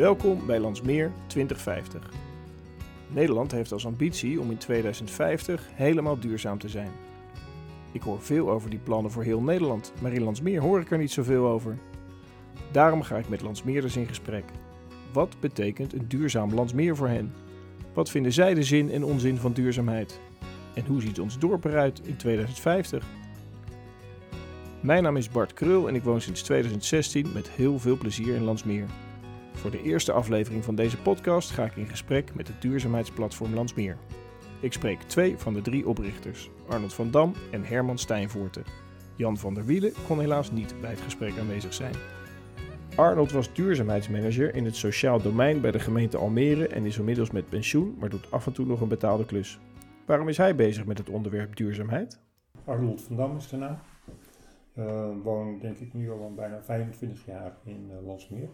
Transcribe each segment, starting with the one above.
Welkom bij Landsmeer 2050. Nederland heeft als ambitie om in 2050 helemaal duurzaam te zijn. Ik hoor veel over die plannen voor heel Nederland, maar in Landsmeer hoor ik er niet zoveel over. Daarom ga ik met Landsmeerders in gesprek. Wat betekent een duurzaam Landsmeer voor hen? Wat vinden zij de zin en onzin van duurzaamheid? En hoe ziet ons dorp eruit in 2050? Mijn naam is Bart Krul en ik woon sinds 2016 met heel veel plezier in Landsmeer. Voor de eerste aflevering van deze podcast ga ik in gesprek met het duurzaamheidsplatform Landsmeer. Ik spreek twee van de drie oprichters, Arnold van Dam en Herman Stijnvoorten. Jan van der Wielen kon helaas niet bij het gesprek aanwezig zijn. Arnold was duurzaamheidsmanager in het sociaal domein bij de gemeente Almere en is inmiddels met pensioen, maar doet af en toe nog een betaalde klus. Waarom is hij bezig met het onderwerp duurzaamheid? Arnold van Dam is de naam. Uh, woon denk ik nu al bijna 25 jaar in uh, Landsmeer.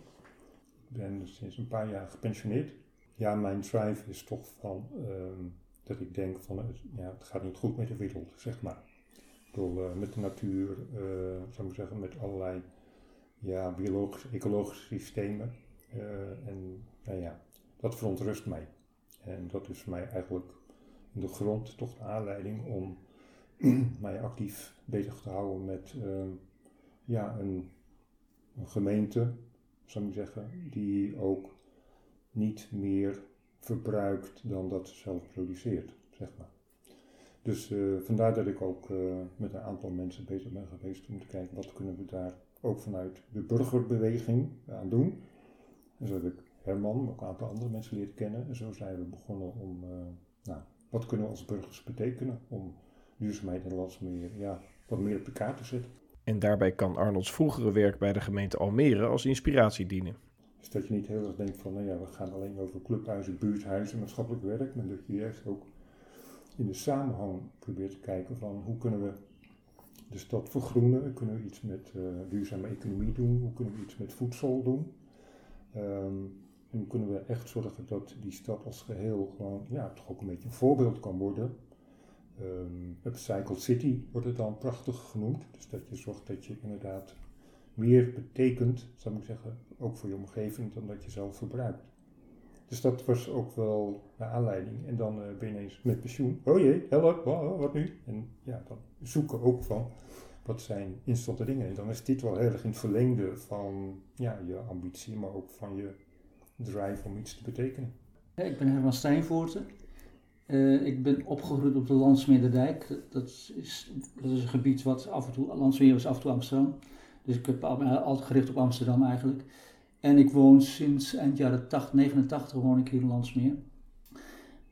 Ben sinds een paar jaar gepensioneerd. Ja, mijn drive is toch van uh, dat ik denk van ja, het gaat niet goed met de wereld, zeg maar. Ik bedoel, met de natuur, zou ik zeggen, met allerlei ja, biologische, ecologische systemen. en nou ja, dat verontrust mij. En dat is mij eigenlijk in de grond toch de aanleiding om mij actief bezig te houden met uh, ja, een, gemeente, zou ik zeggen, die ook niet meer verbruikt dan dat ze zelf produceert, zeg maar. Dus uh, vandaar dat ik ook uh, met een aantal mensen bezig ben geweest om te kijken wat kunnen we daar ook vanuit de burgerbeweging aan doen. En zo heb ik Herman, ook een aantal andere mensen leren kennen. En zo zijn we begonnen om, nou, wat kunnen we als burgers betekenen om duurzaamheid in Landsmeer ja, wat meer op de te zetten. En daarbij kan Arnolds vroegere werk bij de gemeente Almere als inspiratie dienen. Dus dat je niet heel erg denkt van, nou ja, we gaan alleen over clubhuizen, buurthuizen, maatschappelijk werk, maar dat je juist ook in de samenhang probeert te kijken van hoe kunnen we de stad vergroenen, kunnen we iets met uh, duurzame economie doen, hoe kunnen we iets met voedsel doen. Um, en hoe kunnen we echt zorgen dat die stad als geheel gewoon, ja, toch ook een beetje een voorbeeld kan worden Um, Upcycled City wordt het dan prachtig genoemd. Dus dat je zorgt dat je inderdaad meer betekent, zou ik zeggen, ook voor je omgeving, dan dat je zelf verbruikt. Dus dat was ook wel de aanleiding. En dan uh, ben je ineens met pensioen. Oh jee, help, wat nu? En ja, dan zoeken ook van wat zijn instantste dingen. En dan is dit wel heel erg in het verlengde van ja, je ambitie, maar ook van je drive om iets te betekenen. Ik ben Herman Stijnvoorten. Uh, ik ben opgegroeid op de Landsmeerderdijk. Dat is, dat is een gebied wat af en toe, Landsmeer was af en toe Amsterdam. Dus ik heb altijd gericht op Amsterdam eigenlijk. En ik woon sinds eind jaren 80, 89 woon ik hier in Landsmeer.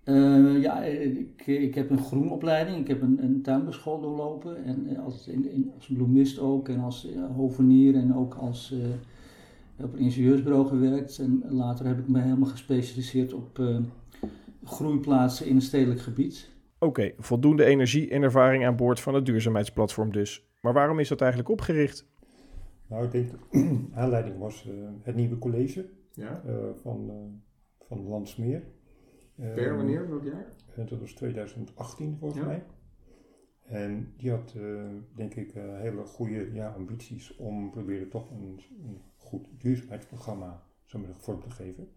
Uh, ja, ik, ik heb een groenopleiding. Ik heb een, een tuinbouwschool doorlopen. En als, in, in, als bloemist ook. En als hovenier en ook als, uh, op een ingenieursbureau gewerkt. En later heb ik me helemaal gespecialiseerd op groeiplaatsen in een stedelijk gebied. Oké, voldoende energie en ervaring aan boord van het duurzaamheidsplatform dus. Maar waarom is dat eigenlijk opgericht? Nou, ik denk de aanleiding was uh, het nieuwe college ja? uh, van, uh, van Landsmeer. Per wanneer, welk jaar? dat was 2018 volgens ja. mij. En die had, denk ik, hele goede ja, ambities om proberen toch een, een goed duurzaamheidsprogramma vorm te geven.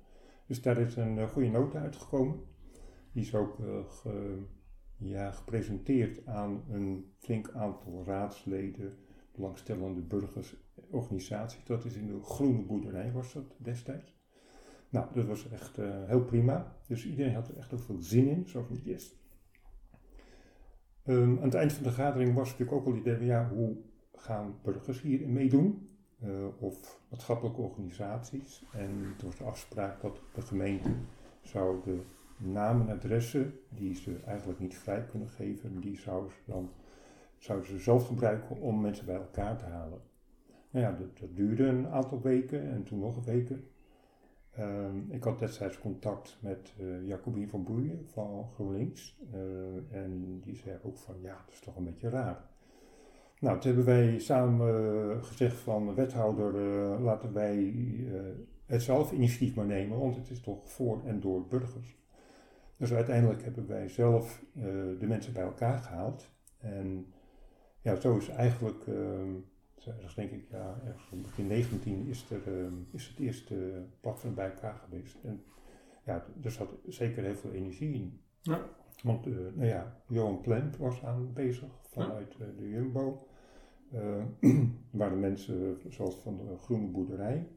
Dus daar is een goede nota uitgekomen. Is ook ja, gepresenteerd aan een flink aantal raadsleden, belangstellende burgers, organisaties. Dat is in de Groene Boerderij was dat destijds. Nou, dat was echt uh, heel prima. Dus iedereen had er echt ook veel zin in, zo van yes. Um, aan het eind van de vergadering was natuurlijk ook al het idee van hoe gaan burgers hier meedoen? Uh, of maatschappelijke organisaties. En het was de afspraak dat de gemeente zou de namen en adressen die ze eigenlijk niet vrij kunnen geven, die zouden ze dan zouden ze zelf gebruiken om mensen bij elkaar te halen. Nou ja, dat, duurde een aantal weken en toen nog weken. Um, ik had destijds contact met uh, Jacobien van Boeien van GroenLinks. Uh, en die zei ook van ja, dat is toch een beetje raar. Nou, toen hebben wij samen uh, gezegd van wethouder, laten wij het zelf initiatief maar nemen, want het is toch voor en door burgers. Dus uiteindelijk hebben wij zelf uh, de mensen bij elkaar gehaald. En ja, zo is eigenlijk uh, Dus ergens denk ik, ja, ergens begin 19 is, er, ehm, is het eerste platform bij elkaar geweest. En ja, er zat zeker heel veel energie in. Ja. Want, eh, nou ja, Johan Plant was aan bezig vanuit eh, de Jumbo. Eh, er waren mensen, zoals van de Groene Boerderij,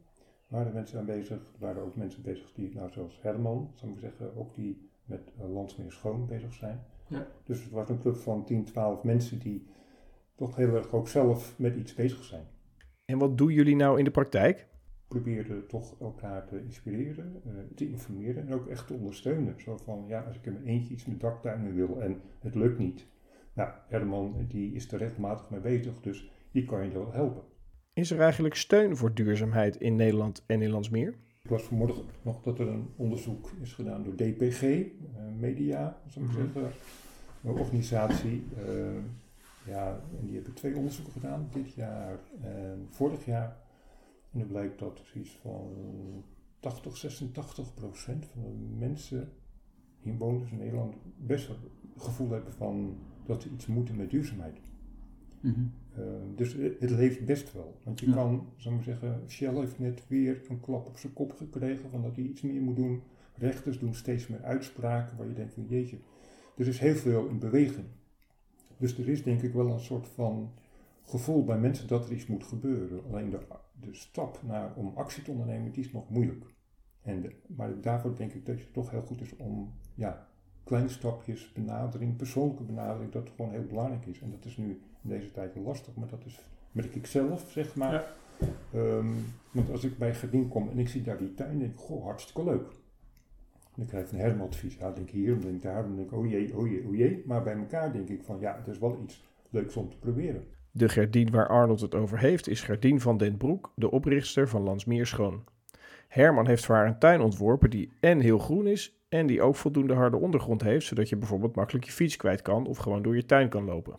waren mensen aanwezig. Er waren ook mensen bezig die, nou zoals Herman, zou ik zeggen, ook die met uh, Landsmeer Schoon bezig zijn. Ja. Dus het was een club van 10, 12 mensen die toch heel erg ook zelf met iets bezig zijn. En wat doen jullie nou in de praktijk? Proberen toch elkaar te inspireren, uh, te informeren en ook echt te ondersteunen. Zo van, ja, als ik in mijn eentje iets met daktuinen wil en het lukt niet. Nou, Herman die is er regelmatig mee bezig, dus die kan je wel helpen. Is er eigenlijk steun voor duurzaamheid in Nederland en in Landsmeer? Ik las vanmorgen nog dat er een onderzoek is gedaan door DPG, uh, Media, zou ik zeggen, een organisatie. Uh, ja, en die hebben twee onderzoeken gedaan, dit jaar en vorig jaar. En dan blijkt dat zoiets van 80, 86 procent van de mensen, inwoners in Nederland, best wel het gevoel hebben van dat ze iets moeten met duurzaamheid. Mhm. Uh, dus het, leeft best wel. Want je Ja. kan, zou ik maar zeggen, Shell heeft net weer een klap op zijn kop gekregen van dat hij iets meer moet doen. Rechters doen steeds meer uitspraken waar je denkt van jeetje, er is heel veel in beweging. Dus er is denk ik wel een soort van gevoel bij mensen dat er iets moet gebeuren. Alleen de, de stap naar, om actie te ondernemen, die is nog moeilijk. En de- maar daarvoor denk ik dat het toch heel goed is om ja, kleine stapjes, benadering, persoonlijke benadering, dat gewoon heel belangrijk is. En dat is nu in deze tijd wel lastig, maar dat is, merk ik zelf, zeg maar. Ja. Ehm, want als ik bij Gerdien kom en ik zie daar die tuin, denk ik, goh, hartstikke leuk. En ik krijg een hermadvies, ja, denk ik hier, dan denk ik daar, dan denk ik, oh jee, oh jee, oh jee. Maar bij elkaar denk ik van, ja, het is wel iets leuks om te proberen. De Gerdien waar Arnold het over heeft is Gerdien van den Broek, de oprichter van Landsmeer Schoon. Herman heeft voor haar een tuin ontworpen die en heel groen is en die ook voldoende harde ondergrond heeft, zodat je bijvoorbeeld makkelijk je fiets kwijt kan of gewoon door je tuin kan lopen.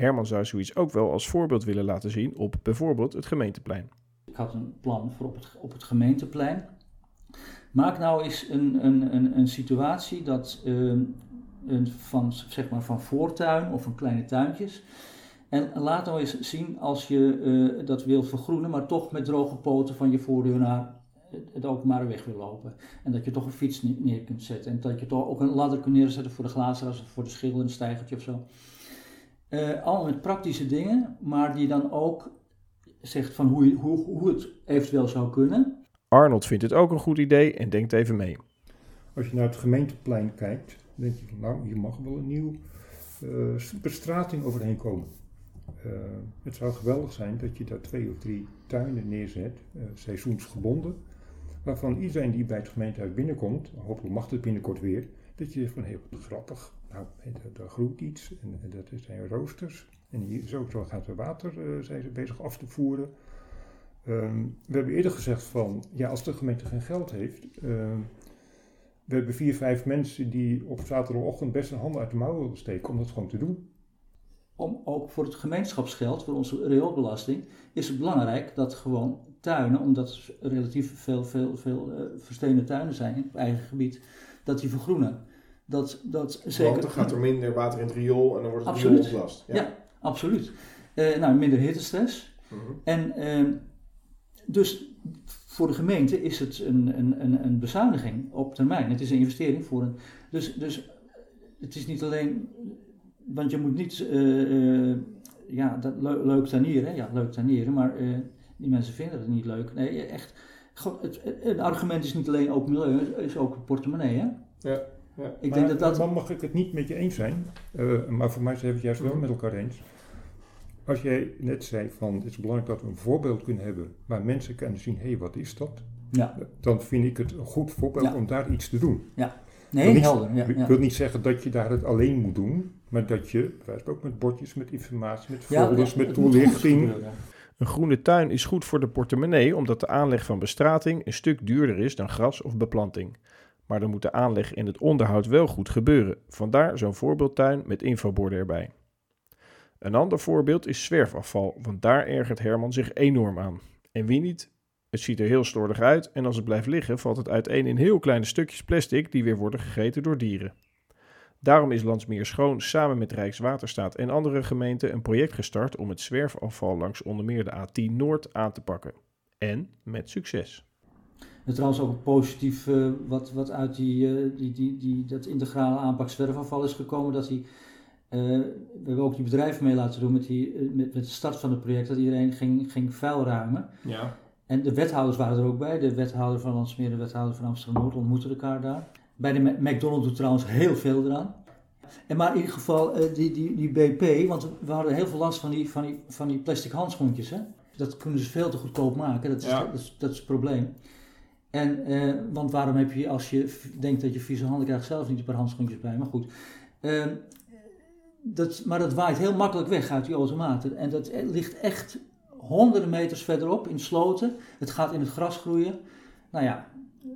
Herman zou zoiets ook wel als voorbeeld willen laten zien op bijvoorbeeld het gemeenteplein. Ik had een plan voor op het, op het gemeenteplein. Maak nou eens een, een, een, een situatie dat ehm, een van, zeg maar van voortuin of van kleine tuintjes. En laat nou eens zien als je eh, dat wil vergroenen, maar toch met droge poten van je voordeur naar het- het openbare weg wil lopen. En dat je toch een fiets ne- neer kunt zetten. En dat je toch ook een ladder kunt neerzetten voor de glazenras of voor de schil en een stijgertje of zo. Eh, allemaal met praktische dingen, maar die dan ook zegt van hoe, hoe, hoe het eventueel zou kunnen. Arnold vindt het ook een goed idee en denkt even mee. Als je naar het gemeenteplein kijkt, dan denk je van nou, hier mag wel een nieuw eh, bestrating overheen komen. Eh, het zou geweldig zijn dat je daar twee of drie tuinen neerzet, eh, seizoensgebonden, waarvan iedereen die bij het gemeentehuis binnenkomt, hopelijk mag het binnenkort weer, dat je zegt van heel wat grappig, nou, daar, groeit iets en, dat zijn roosters. En hier zo, gaat er water, eh, zijn ze bezig af te voeren. Ehm, we hebben eerder gezegd van, ja, als de gemeente geen geld heeft, ehm, we hebben vier, vijf mensen die op zaterdagochtend best een hand uit de mouw willen steken om dat gewoon te doen. Om ook voor het gemeenschapsgeld, voor onze rioolbelasting, is het belangrijk dat gewoon tuinen, omdat er relatief veel, veel, veel eh tuinen zijn het eigen gebied, dat die vergroenen. Dat, dat zeker. Want dan gaat er minder water in het riool en dan wordt het Absoluut. riool ontlast. Ja, absoluut. Eh, nou, minder hittestress. Mhm. En ehm, dus voor de gemeente is het een, een, een, een bezuiniging op termijn. Het is een investering voor een. Dus, dus het is niet alleen. Want je moet niet. eh, eh, ja, dat le- leuk tuinieren. Ja, leuk tuinieren. Maar die mensen vinden het niet leuk. Nee, echt. Het, het- een argument is niet alleen ook milieu, het is ook portemonnee. Hè? Ja, ja. Ik maar, denk dat dat. Dan mag ik het niet met je eens zijn, eh, maar voor mij zijn we het juist wel met elkaar eens. Als jij net zei van het is belangrijk dat we een voorbeeld kunnen hebben waar mensen kunnen zien, hé, wat is dat? Ja, Dan vind ik het een goed voorbeeld Ja. om daar iets te doen. nee, wil niet- helder. Ja, Ik ja. wil niet zeggen dat je daar het alleen moet doen, maar dat je, bijvoorbeeld ook met bordjes, met informatie, met Ja, folders, ja, met toelichting. Een groene tuin is goed voor de portemonnee omdat de aanleg van bestrating een stuk duurder is dan gras of beplanting. Maar dan moet de aanleg en het onderhoud wel goed gebeuren. Vandaar zo'n voorbeeldtuin met infoborden erbij. Een ander voorbeeld is zwerfafval, want daar ergert Herman zich enorm aan. En wie niet? Het ziet er heel slordig uit en als het blijft liggen valt het uiteen in heel kleine stukjes plastic die weer worden gegeten door dieren. Daarom is Landsmeer Schoon samen met Rijkswaterstaat en andere gemeenten een project gestart om het zwerfafval langs onder meer de A10 Noord aan te pakken. En met succes. En trouwens ook positief uh, wat, wat uit die, uh, die, die, die, dat integrale aanpak zwerfafval is gekomen. Dat die, uh, we hebben ook die bedrijven mee laten doen met, die, met, met de start van het project. Dat iedereen ging, ging vuil ruimen. Ja. En de wethouders waren er ook bij. De wethouder van Landsmeer, de wethouder van Amsterdam-Noord ontmoetten elkaar daar. Bij de McDonald's doet trouwens heel veel eraan. En maar in ieder geval die, die, die BP, want we hadden heel veel last van die, van die, van die plastic handschoentjes. Hè? Dat kunnen ze veel te goedkoop maken, dat is, Ja. dat, is, dat is het probleem. En, eh, want waarom heb je, als je denkt dat je vieze handen krijgt, zelf niet een paar handschoentjes bij? Maar goed. Eh, dat, maar dat waait heel makkelijk weg uit die automaten. En dat eh, ligt echt honderden meters verderop in sloten. Het gaat in het gras groeien. Nou ja,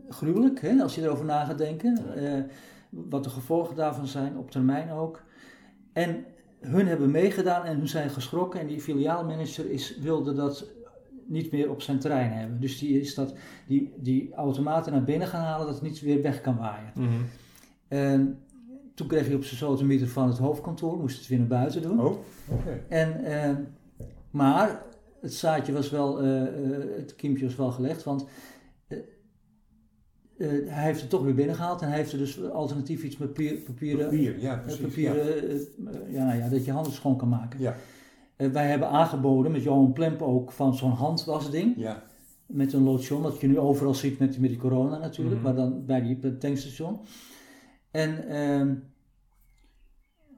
gruwelijk hè, als je erover na gaat denken. Eh, wat de gevolgen daarvan zijn, op termijn ook. En hun hebben meegedaan en hun zijn geschrokken. En die filiaalmanager is, wilde dat niet meer op zijn terrein hebben. Dus die is dat, die, die automaten naar binnen gaan halen, dat het niet weer weg kan waaien. En toen kreeg hij op zijn zotemieter van het hoofdkantoor, moest het weer naar buiten doen. Oh, oké. En, eh, maar het zaadje was wel, eh, eh, het kiempje was wel gelegd, want hij heeft het toch weer binnengehaald en hij heeft er dus alternatief iets met papier, papieren, Papier, ja, precies. papieren ja, nou ja, dat je handen schoon kan maken. Ja. Eh, wij hebben aangeboden met Johan Plemp ook van zo'n handwasding Ja, met een lotion, wat je nu overal ziet met, met die corona natuurlijk, Mhm. maar dan bij die tankstation. En ehm,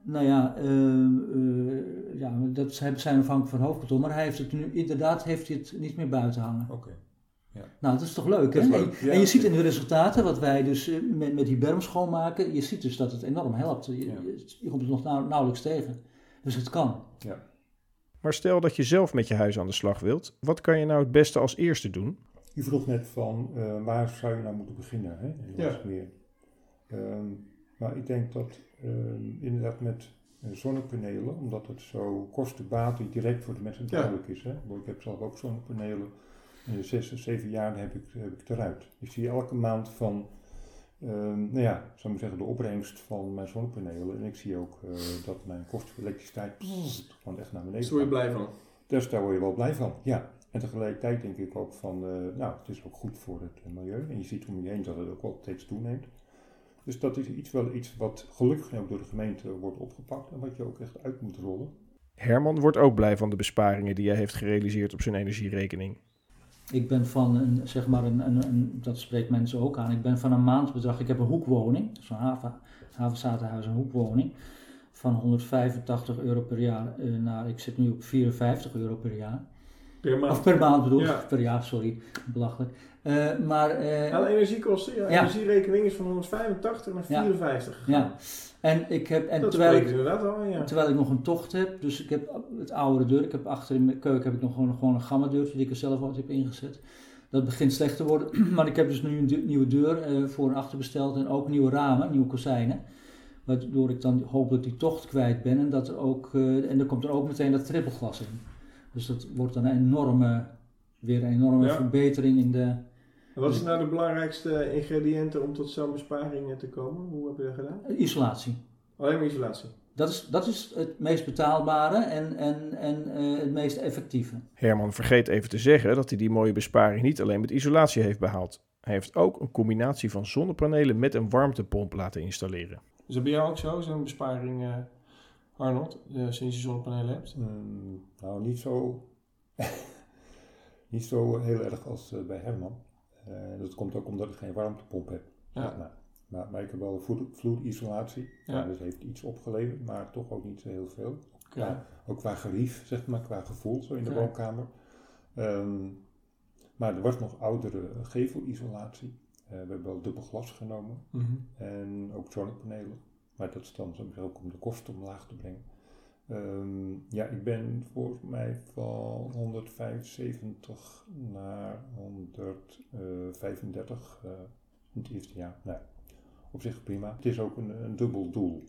nou ja, ehm, eh, ja, dat zijn afhankelijk van hoofdkantoor, maar hij heeft het nu inderdaad heeft hij het niet meer buiten hangen. oké. Nou, dat is toch leuk, hè? En- ja, je ziet in de resultaten, wat wij dus eh, met, met die berm schoonmaken, je ziet dus dat het enorm helpt. Je, Ja. je, komt het nog nauw- nauwelijks tegen. Dus het kan. Maar stel dat je zelf met je huis aan de slag wilt, wat kan je nou het beste als eerste doen? U vroeg net van eh, waar zou je nou moeten beginnen hè, Ja. Landsmeer. Ehm maar ik denk dat ehm, inderdaad met eh, zonnepanelen, omdat het zo kostenbaat direct voor de mensen Ja. duidelijk is. Hè. Ik heb zelf ook zonnepanelen. In de zes of zeven jaar heb ik, heb ik het eruit. Ik zie elke maand van, ehm, nou ja, zou ik zeggen, de opbrengst van mijn zonnepanelen. En ik zie ook eh, dat mijn kosten voor elektriciteit pff, gewoon echt naar beneden Daar word je gaan. blij van. Dus daar word je wel blij van, ja. En tegelijkertijd denk ik ook van, eh, nou, het is ook goed voor het eh, milieu. En je ziet om je heen dat het ook wel steeds toeneemt. Dus dat is iets, wel iets wat gelukkig ook door de gemeente wordt opgepakt en wat je ook echt uit moet rollen. Herman wordt ook blij van de besparingen die hij heeft gerealiseerd op zijn energierekening. Ik ben van een, zeg maar, een, een, een- dat spreekt mensen ook aan, ik ben van een maandbedrag, ik heb een hoekwoning, zo'n haven, havenzatenhuis, een hoekwoning, van 185 euro per jaar eh, naar, ik zit nu op 54 euro per jaar. Per maand. Of per maand bedoel ik, Ja. per jaar, sorry, belachelijk. Eh, maar, eh, Ja, de energiekosten, ja, Ja. energierekening is van 185 naar Ja. 54 gegaan. ja, en ik heb, en dat terwijl ik, al, ja. Terwijl ik nog een tocht heb, dus ik heb het oudere deur. Ik heb achter in mijn keuken heb ik nog gewoon, gewoon een gamma deurtje die ik er zelf ooit heb ingezet. Dat begint slecht te worden, maar ik heb dus nu een nieuwe deur eh, voor en achter besteld en ook nieuwe ramen, nieuwe kozijnen. Waardoor ik dan hopelijk die tocht kwijt ben en dat er ook, en dan komt er ook meteen dat trippelglas in. Dus dat wordt een enorme, weer een enorme Ja. verbetering in de, En wat is nou de belangrijkste ingrediënten om tot zo'n besparing te komen? Hoe heb je dat gedaan? eh, isolatie. Alleen maar isolatie. Dat is, dat is het meest betaalbare en, en, en eh, het meest effectieve. Herman vergeet even te zeggen dat hij die mooie besparing niet alleen met isolatie heeft behaald. Hij heeft ook een combinatie van zonnepanelen met een warmtepomp laten installeren. Is dat bij jou ook zo, zo'n besparing, eh, Arnold, eh, sinds je zonnepanelen hebt? Ehm, nou, niet zo, niet zo heel erg als eh, bij Herman. Eh, dat komt ook omdat ik geen warmtepomp heb. Ja. zeg maar. Maar, ik heb wel vloedisolatie. Ja. Ja. dat heeft iets opgeleverd, maar toch ook niet zo heel veel. Ja. Ook qua gerief, zeg maar, qua gevoel zo in de woonkamer. Ehm, maar er was nog oudere gevelisolatie. We hebben wel dubbel glas genomen Mhm. en ook zonnepanelen. Maar dat is dan zo ook om de kosten omlaag te brengen. Ehm, ja, ik ben volgens mij van 175 naar 135 eh, in het eerste jaar. Nou, op zich prima. Het is ook een, een dubbel doel.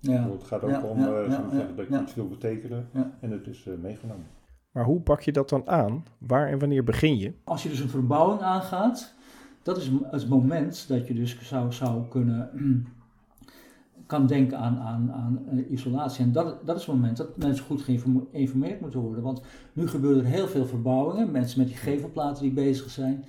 Ja. Het gaat ook Ja, om ja, eh, ja, ja, zeggen, dat je ja. iets wil betekenen Ja. en het is eh, meegenomen. Maar hoe pak je dat dan aan? Waar en wanneer begin je? Als je dus een verbouwing aangaat, dat is het moment dat je dus zou, zou kunnen, kan denken aan, aan, aan eh, isolatie. En dat, dat is het moment dat mensen goed geïnformeerd moeten worden. Want nu gebeuren er heel veel verbouwingen, mensen met die gevelplaten die bezig zijn.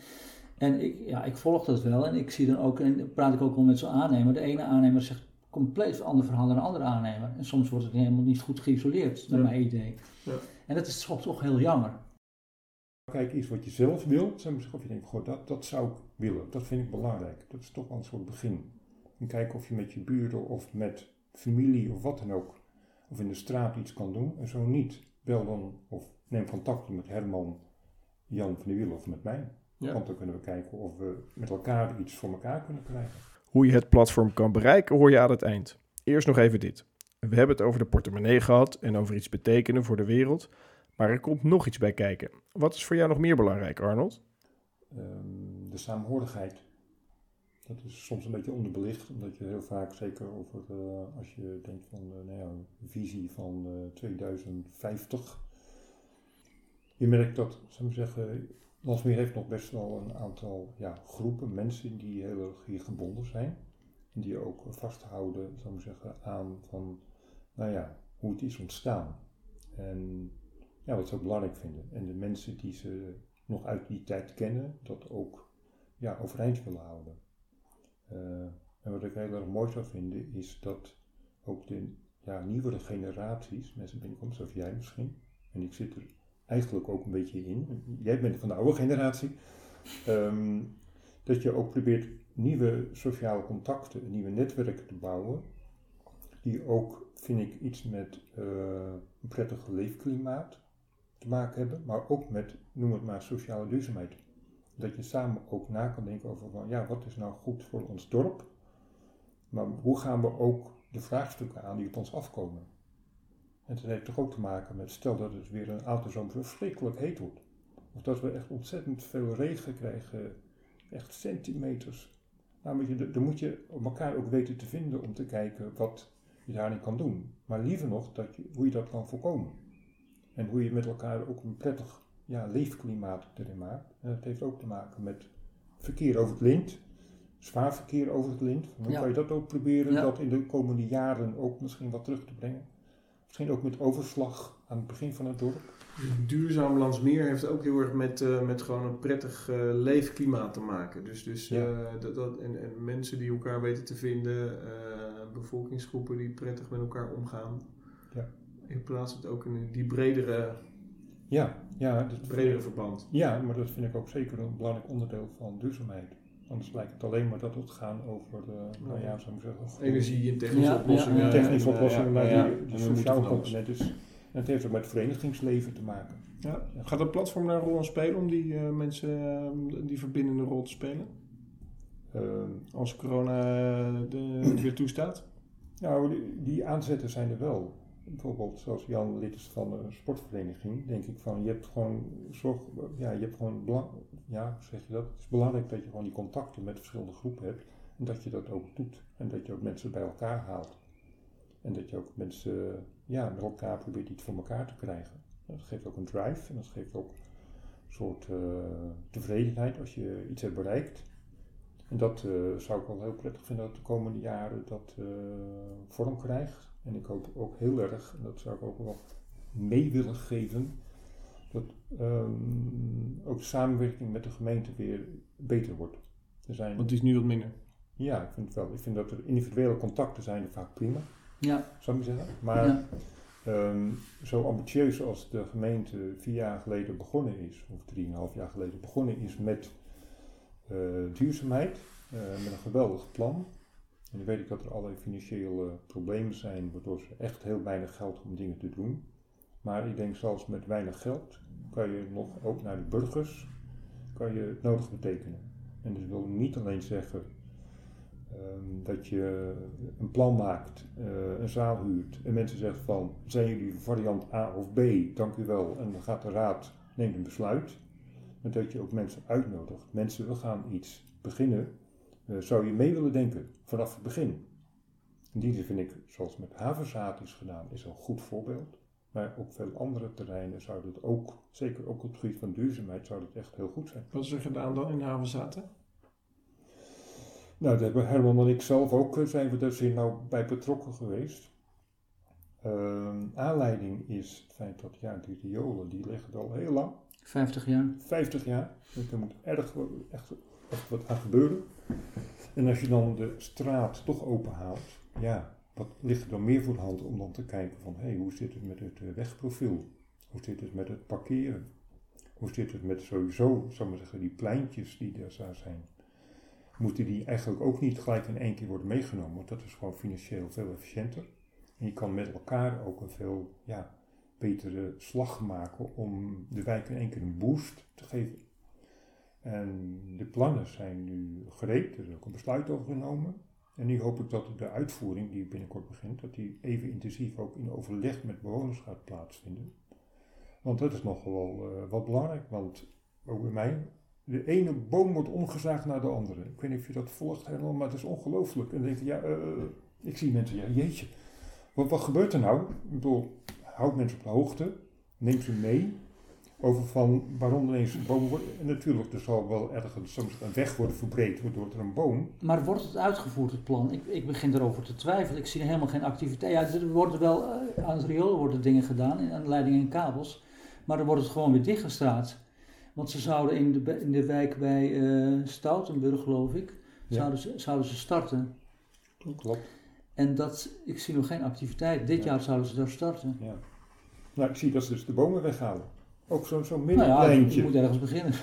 En ik, ja, ik volg dat wel en ik zie dan ook, en praat ik ook al met zo'n aannemer. De ene aannemer zegt compleet ander verhaal dan een andere aannemer. En soms wordt het helemaal niet goed geïsoleerd, naar Ja. mijn idee. Ja. En dat is toch, toch heel jammer. Kijk eens wat je zelf wil. Of je denkt, goh, dat, dat zou ik willen. Dat vind ik belangrijk. Dat is toch wel een soort begin. En kijken of je met je buren of met familie of wat dan ook. Of in de straat iets kan doen. En zo niet. Bel dan of neem contact met Herman, Jan van der Wiel of met mij. Ja. Want dan kunnen we kijken of we met elkaar iets voor elkaar kunnen krijgen. Hoe je het platform kan bereiken hoor je aan het eind. Eerst nog even dit. We hebben het over de portemonnee gehad en over iets betekenen voor de wereld. Maar er komt nog iets bij kijken. Wat is voor jou nog meer belangrijk, Arnold? Ehm, de saamhorigheid. Dat is soms een beetje onderbelicht, omdat je heel vaak, zeker over, eh, als je denkt van eh, nou ja, visie van eh, 2050. Je merkt dat, zou ik zeggen, Landsmeer heeft nog best wel een aantal ja, groepen mensen die heel erg hier gebonden zijn. En die ook vasthouden, zou ik zeggen, aan van, nou ja, hoe het is ontstaan. En ja, wat ze ook belangrijk vinden. En de mensen die ze nog uit die tijd kennen, dat ook ja, overeind willen houden. Eh, en wat ik heel erg mooi zou vinden, is dat ook de ja, nieuwere generaties, mensen binnenkomen, zoals jij misschien, en ik zit er eigenlijk ook een beetje in, jij bent van de oude generatie, ehm, dat je ook probeert nieuwe sociale contacten, nieuwe netwerken te bouwen, die ook, vind ik, iets met eh, een prettig leefklimaat te maken hebben, maar ook met, noem het maar, sociale duurzaamheid. Dat je samen ook na kan denken over van, ja, wat is nou goed voor ons dorp, maar hoe gaan we ook de vraagstukken aan die op ons afkomen. En dat heeft toch ook te maken met, stel dat het weer een aantal zomer verschrikkelijk heet wordt, of dat we echt ontzettend veel regen krijgen, echt centimeters. Nou, moet je, dan moet je elkaar ook weten te vinden om te kijken wat je daarin kan doen. Maar liever nog dat je, hoe je dat kan voorkomen. En hoe je met elkaar ook een prettig ja, leefklimaat erin maakt. En dat heeft ook te maken met verkeer over het lint. Zwaar verkeer over het lint. Hoe Ja. kan je dat ook proberen Ja. dat in de komende jaren ook misschien wat terug te brengen? Misschien ook met overslag aan het begin van het dorp. Duurzaam Landsmeer heeft ook heel erg met, eh, met gewoon een prettig eh, leefklimaat te maken. Dus, dus Ja. eh, dat, dat, en, en mensen die elkaar weten te vinden, eh, bevolkingsgroepen die prettig met elkaar omgaan. Ja. In plaats van het ook in die bredere, Ja, ja, dat bredere verband. ja, maar dat vind ik ook zeker een belangrijk onderdeel van duurzaamheid. Anders lijkt het alleen maar dat het gaat over, eh nou ja, zou ik zeggen, Energie en technische Ja, oplossingen. ja, technische en, oplossingen, maar ja, die, sociale component is. En het heeft ook met verenigingsleven te maken. Ja. Gaat het platform daar een rol in spelen om die eh, mensen eh, die verbindende rol te spelen? Als corona de, het weer toestaat? nou, die, die aanzetten zijn er wel. Bijvoorbeeld zoals Jan lid is van een sportvereniging, denk ik van je hebt gewoon zorg, ja, je hebt gewoon belang, ja, hoe zeg je dat? Het is belangrijk dat je gewoon die contacten met verschillende groepen hebt en dat je dat ook doet en dat je ook mensen bij elkaar haalt en dat je ook mensen ja, met elkaar probeert iets voor elkaar te krijgen. Dat geeft ook een drive en dat geeft ook een soort eh, tevredenheid als je iets hebt bereikt. En dat eh, zou ik wel heel prettig vinden dat de komende jaren dat eh, vorm krijgt. En ik hoop ook heel erg, en dat zou ik ook wel mee willen geven, dat ehm, ook de samenwerking met de gemeente weer beter wordt. Er zijn, Want die is nu wat minder. ja, ik vind het wel. Ik vind dat er individuele contacten zijn er vaak prima, Ja, zou ik maar zeggen. Maar ja. Ehm, zo ambitieus als de gemeente vier jaar geleden begonnen is, of drieënhalf jaar geleden begonnen is met eh, duurzaamheid, eh, met een geweldig plan. En nu weet ik dat er allerlei financiële problemen zijn, waardoor ze echt heel weinig geld om dingen te doen. Maar ik denk zelfs met weinig geld kan je nog ook naar de burgers kan je het nodig betekenen. En dat wil niet alleen zeggen Ehm, dat je een plan maakt, eh, een zaal huurt en mensen zeggen van zijn jullie variant A of B, dank u wel. En dan gaat de raad, neemt een besluit. Maar dat je ook mensen uitnodigt. Mensen, we gaan iets beginnen. Eh, zou je mee willen denken vanaf het begin? In die zin vind ik, zoals met havenzaad is gedaan, is een goed voorbeeld. Maar op veel andere terreinen zou het ook, zeker ook op het gebied van duurzaamheid, zou het echt heel goed zijn. Wat is er gedaan dan in Havenzaten? Nou, daar hebben Herman en ik zelf ook, eh, zijn we nou bij betrokken geweest. Ehm, aanleiding is het feit dat, ja, die riolen, die liggen er al heel lang. 50 jaar. 50 jaar. Dus er moet erg, echt, echt wat aan gebeuren. En als je dan de straat toch openhaalt, ja, wat ligt er dan meer voor de hand om dan te kijken van, hé, hey, hoe zit het met het eh, wegprofiel? Hoe zit het met het parkeren? Hoe zit het met sowieso, ik maar zeggen, die pleintjes die er zou zijn? Moeten die eigenlijk ook niet gelijk in één keer worden meegenomen? Want dat is gewoon financieel veel efficiënter. En je kan met elkaar ook een veel ja, betere slag maken om de wijk in één keer een boost te geven. En de plannen zijn nu gereed, er is ook een besluit over genomen. En nu hoop ik dat de uitvoering, die binnenkort begint, dat die even intensief ook in overleg met bewoners gaat plaatsvinden. Want dat is nogal wel uh, wat belangrijk, want ook bij mij, de ene boom wordt omgezaagd naar de andere. Ik weet niet of je dat volgt helemaal, maar het is ongelooflijk. En dan denk je, ja, uh, ik zie mensen, ja, jeetje, wat, wat gebeurt er nou? Ik bedoel, houd mensen op de hoogte, neem ze mee over van waarom ineens een boom wordt. En natuurlijk, er zal wel ergens soms een weg worden verbreed waardoor er een boom. Maar wordt het uitgevoerd, het plan? Ik, ik begin erover te twijfelen. Ik zie helemaal geen activiteit. Ja, er worden wel uh, aan het riool worden dingen gedaan, aan leidingen en kabels. Maar dan wordt het gewoon weer dichtgestraat. Want ze zouden in de, in de wijk bij uh, Stoutenburg, geloof ik, ja. zouden, ze, zouden ze starten. Klopt. En dat, ik zie nog geen activiteit. Dit ja. jaar zouden ze daar starten. Ja. Nou, ik zie dat ze dus de bomen weghalen. Ook zo'n zo Nou middenpleintje. ja, je moet ergens beginnen.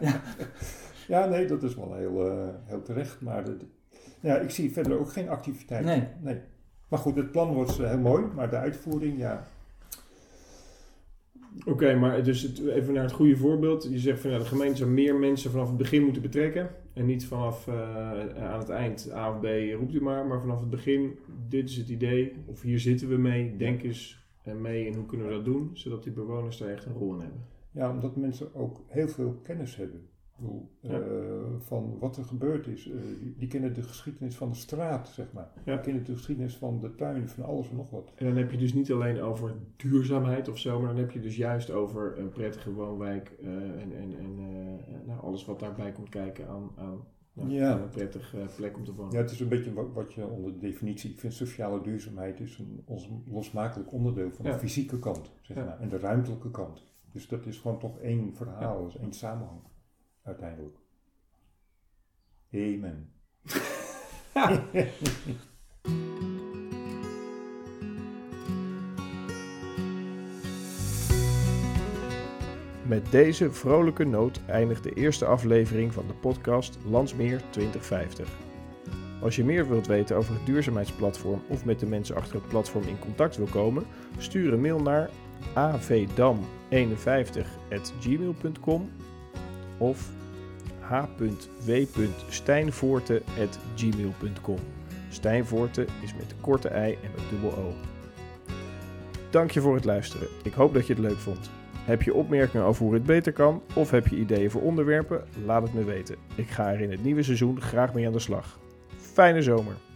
ja. ja, nee, dat is wel heel, uh, heel terecht. Maar de, ja, ik zie verder ook geen activiteit. Nee. nee. Maar goed, het plan wordt heel mooi, maar de uitvoering, ja. Oké, okay, maar dus het, even naar het goede voorbeeld. Je zegt van ja, de gemeente zou meer mensen vanaf het begin moeten betrekken. En niet vanaf uh, aan het eind A of B roept u maar, maar vanaf het begin, dit is het idee, of hier zitten we mee, denk eens mee en hoe kunnen we dat doen, zodat die bewoners daar echt een rol in hebben. Ja, omdat mensen ook heel veel kennis hebben. Ja. uh, van wat er gebeurd is. Uh, die, die, kennen de geschiedenis van de straat, zeg maar. Ja. Die kennen de geschiedenis van de tuin, van alles en nog wat. En dan heb je dus niet alleen over duurzaamheid of zo, maar dan heb je dus juist over een prettige woonwijk uh, en, en, en nou, alles wat daarbij komt kijken aan, aan ja. een prettige plek om te wonen. Ja, het is een beetje wat, wat je onder de definitie. Ik vind sociale duurzaamheid is een ons losmakelijk onderdeel van de fysieke kant, zeg maar, en de ruimtelijke kant. Dus dat is gewoon toch één verhaal, is één samenhang uiteindelijk. Amen. Met deze vrolijke noot eindigt de eerste aflevering van de podcast Landsmeer 2050. Als je meer wilt weten over het duurzaamheidsplatform of met de mensen achter het platform in contact wil komen, stuur een mail naar avdam51.gmail.com of h.w.stijnvoorte.gmail.com. Stijnvoorte is met korte ei en met dubbel O. Dank je voor het luisteren. Ik hoop dat je het leuk vond. Heb je opmerkingen over hoe het beter kan of heb je ideeën voor onderwerpen? Laat het me weten. Ik ga er in het nieuwe seizoen graag mee aan de slag. Fijne zomer!